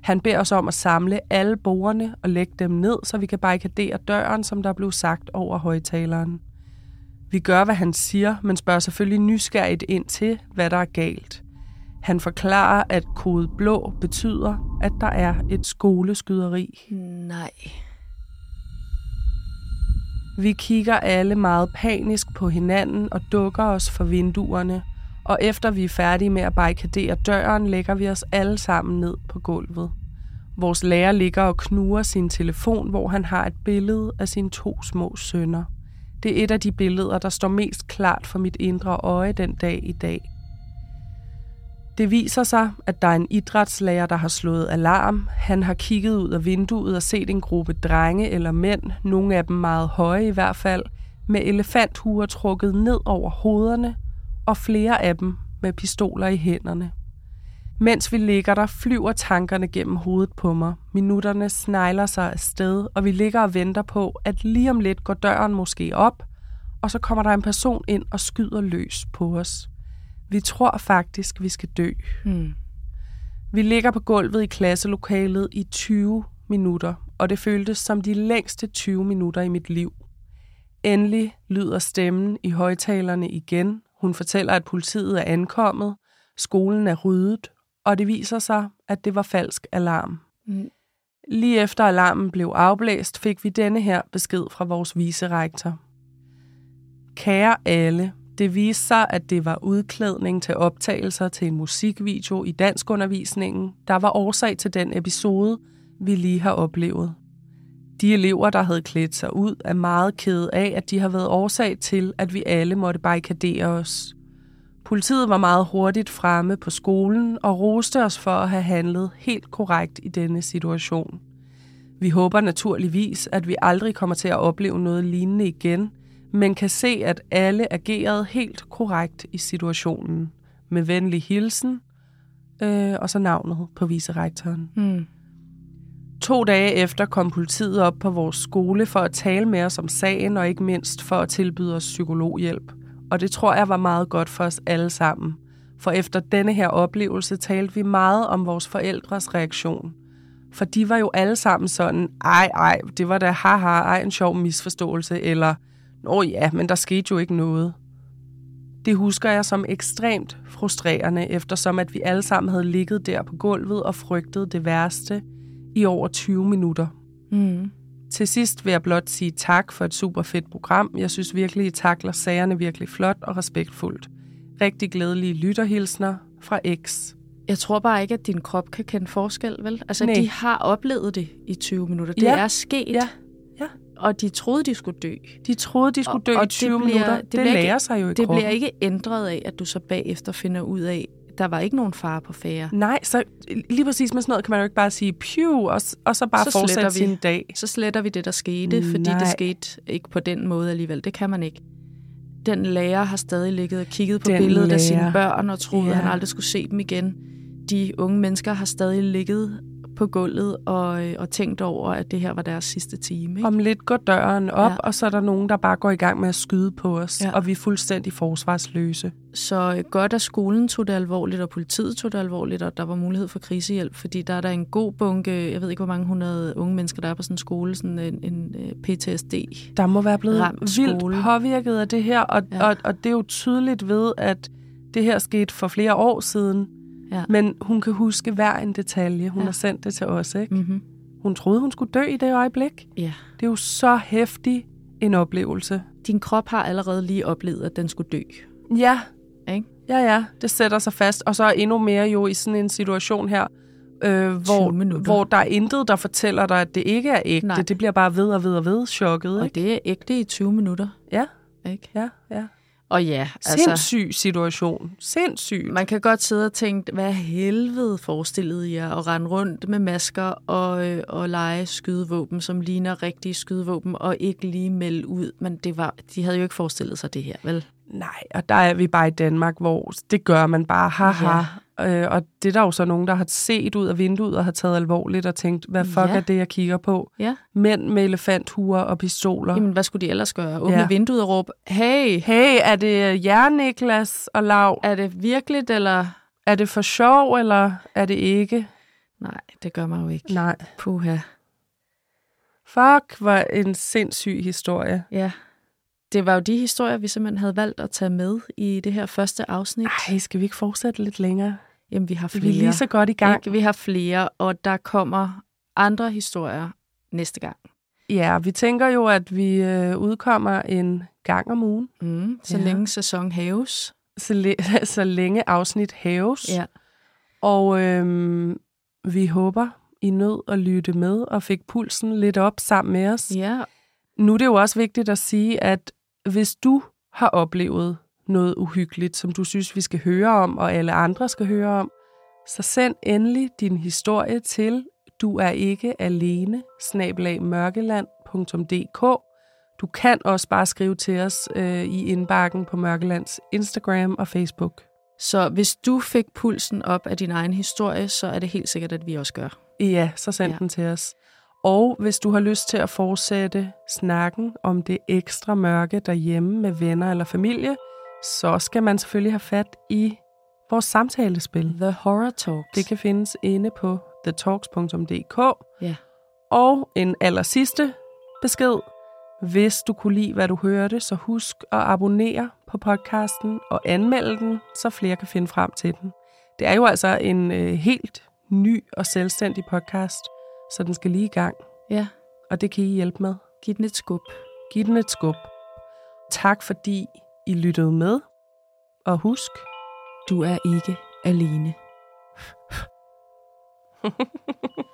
Han beder os om at samle alle bordene og lægge dem ned, så vi kan barrikadere døren, som der blev sagt over højtaleren. Vi gør, hvad han siger, men spørger selvfølgelig nysgerrigt ind til, hvad der er galt. Han forklarer, at kode blå betyder, at der er et skoleskyderi. Nej. Vi kigger alle meget panisk på hinanden og dukker os for vinduerne, og efter vi er færdige med at barrikadere døren, lægger vi os alle sammen ned på gulvet. Vores lærer ligger og knuger sin telefon, hvor han har et billede af sine to små sønner. Det er et af de billeder, der står mest klart for mit indre øje den dag i dag. Det viser sig, at der er en idrætslærer, der har slået alarm. Han har kigget ud af vinduet og set en gruppe drenge eller mænd, nogle af dem meget høje i hvert fald, med elefanthuer trukket ned over hovederne, og flere af dem med pistoler i hænderne. Mens vi ligger der, flyver tankerne gennem hovedet på mig. Minutterne snegler sig afsted, og vi ligger og venter på, at lige om lidt går døren måske op, og så kommer der en person ind og skyder løs på os. Vi tror faktisk, vi skal dø. Mm. Vi ligger på gulvet i klasselokalet i 20 minutter, og det føltes som de længste 20 minutter i mit liv. Endelig lyder stemmen i højtalerne igen. Hun fortæller, at politiet er ankommet, skolen er ryddet, og det viser sig, at det var falsk alarm. Mm. Lige efter alarmen blev afblæst, fik vi denne her besked fra vores vicerektor. Kære alle, det viste sig, at det var udklædning til optagelser til en musikvideo i danskundervisningen, der var årsag til den episode, vi lige har oplevet. De elever, der havde klædt sig ud, er meget kede af, at de har været årsag til, at vi alle måtte barrikadere os. Politiet var meget hurtigt fremme på skolen og roste os for at have handlet helt korrekt i denne situation. Vi håber naturligvis, at vi aldrig kommer til at opleve noget lignende igen, men kan se, at alle agerede helt korrekt i situationen. Med venlig hilsen, øh, og så navnet på vicerektoren. Mm. To dage efter kom politiet op på vores skole for at tale med os om sagen, og ikke mindst for at tilbyde os psykologhjælp. Og det tror jeg var meget godt for os alle sammen. For efter denne her oplevelse talte vi meget om vores forældres reaktion. For de var jo alle sammen sådan, ej, ej, det var da haha, ej, en sjov misforståelse, eller, nå ja, men der skete jo ikke noget. Det husker jeg som ekstremt frustrerende, eftersom at vi alle sammen havde ligget der på gulvet og frygtet det værste i over 20 minutter. Mm. Til sidst vil jeg blot sige tak for et super fedt program. Jeg synes virkelig, I takler sagerne virkelig flot og respektfuldt. Rigtig glædelige lytterhilsner fra X. Jeg tror bare ikke, at din krop kan kende forskel, vel? Altså, Nej. de har oplevet det i 20 minutter. Det Ja. er sket. Ja. Ja. Og de troede, de skulle dø. De troede, de skulle Og- dø og i det 20 bliver- minutter. det Det, bliver lærer ikke- sig jo i Det kroppen. bliver ikke ændret af, at du så bagefter finder ud af, der var ikke nogen fare på færre. Nej, så lige præcis med sådan noget kan man jo ikke bare sige pew, og, og så bare Så fortsætte vi. sin dag. Så sletter vi det, der skete, fordi Nej. det skete ikke på den måde alligevel. Det kan man ikke. Den lærer har stadig ligget og kigget på Den billedet af sine lærer. børn og troet, Ja. at han aldrig skulle se dem igen. De unge mennesker har stadig ligget på gulvet og, øh, og tænkt over, at det her var deres sidste time. Ikke? Om lidt går døren op, Ja. og så er der nogen, der bare går i gang med at skyde på os, Ja. og vi er fuldstændig forsvarsløse. Så øh, godt, at skolen tog det alvorligt, og politiet tog det alvorligt, og der var mulighed for krisehjælp, fordi der er der en god bunke, jeg ved ikke, hvor mange hundrede unge mennesker, der er på sådan en skole, sådan en, en øh, PTSD. Der må være blevet vildt skole. påvirket af det her, og, ja. og, og det er jo tydeligt ved, at det her skete for flere år siden, Ja. men hun kan huske hver en detalje. Hun Ja. har sendt det til os, ikke? Mm-hmm. Hun troede, hun skulle dø i det øjeblik. Ja. Det er jo så hæftig en oplevelse. Din krop har allerede lige oplevet, at den skulle dø. Ja. Ikke? Ja, ja. Det sætter sig fast. Og så endnu mere jo i sådan en situation her, øh, hvor, hvor der er intet, der fortæller dig, at det ikke er ægte. Nej. Det bliver bare ved og ved og ved chokket, Og ikke? det er ægte i 20 minutter. Ja, Ikke? ja, ja. Og ja, altså, Sindssyg situation. Sindssyg. man kan godt sidde og tænke, hvad helvede forestillede I jer at rende rundt med masker og, øh, og lege skydevåben, som ligner rigtige skydevåben, og ikke lige melde ud. Men det var, de havde jo ikke forestillet sig det her, vel? Nej, og der er vi bare i Danmark, hvor det gør man bare, haha. Ja. Øh, og det er der jo så nogen, der har set ud af vinduet og har taget alvorligt og tænkt, hvad fuck Ja. er det, jeg kigger på? Ja. Mænd med elefanthuer og pistoler. Jamen, hvad skulle de ellers gøre? Åbne Ja. vinduet og råbe, hey, Hey, er det jer, Niklas og Lav? er det virkeligt, eller... Er det for sjov, eller er det ikke? Nej, det gør man jo ikke. Nej. Puha. Fuck, var en sindssyg historie. Ja. Det var jo de historier, vi simpelthen havde valgt at tage med i det her første afsnit. Ej, skal vi ikke fortsætte lidt længere? Jamen, vi har flere. Vi er lige så godt i gang. Ikke? Vi har flere, og der kommer andre historier næste gang. Ja, vi tænker jo, at vi øh, udkommer en gang om ugen, Mm, så Ja. længe sæson haves. så, læ- så længe afsnit haves. Ja. Og øhm, vi håber, I nød at lytte med og fik pulsen lidt op sammen med os. ja, Nu er det jo også vigtigt at sige, at hvis du har oplevet noget uhyggeligt, som du synes, vi skal høre om, og alle andre skal høre om, så send endelig din historie til du er ikke alene, snabelagmørkeland.dk. Du kan også bare skrive til os øh, i indbakken på Mørkelands Instagram og Facebook. så hvis du fik pulsen op af din egen historie, så er det helt sikkert, at vi også gør. Ja, så send ja. Den til os. Og hvis du har lyst til at fortsætte snakken om det ekstra mørke derhjemme med venner eller familie, så skal man selvfølgelig have fat i vores samtalespil. The Horror Talks. Det kan findes inde på thetalks.dk. Ja. Og en aller sidste besked. Hvis du kunne lide, hvad du hørte, så husk at abonnere på podcasten og anmelde den, så flere kan finde frem til den. Det er jo altså en øh, helt ny og selvstændig podcast, så den skal lige i gang, ja, og det kan I hjælpe med. giv den et skub. Giv den et skub. Tak fordi I lyttede med, og husk, Du er ikke alene.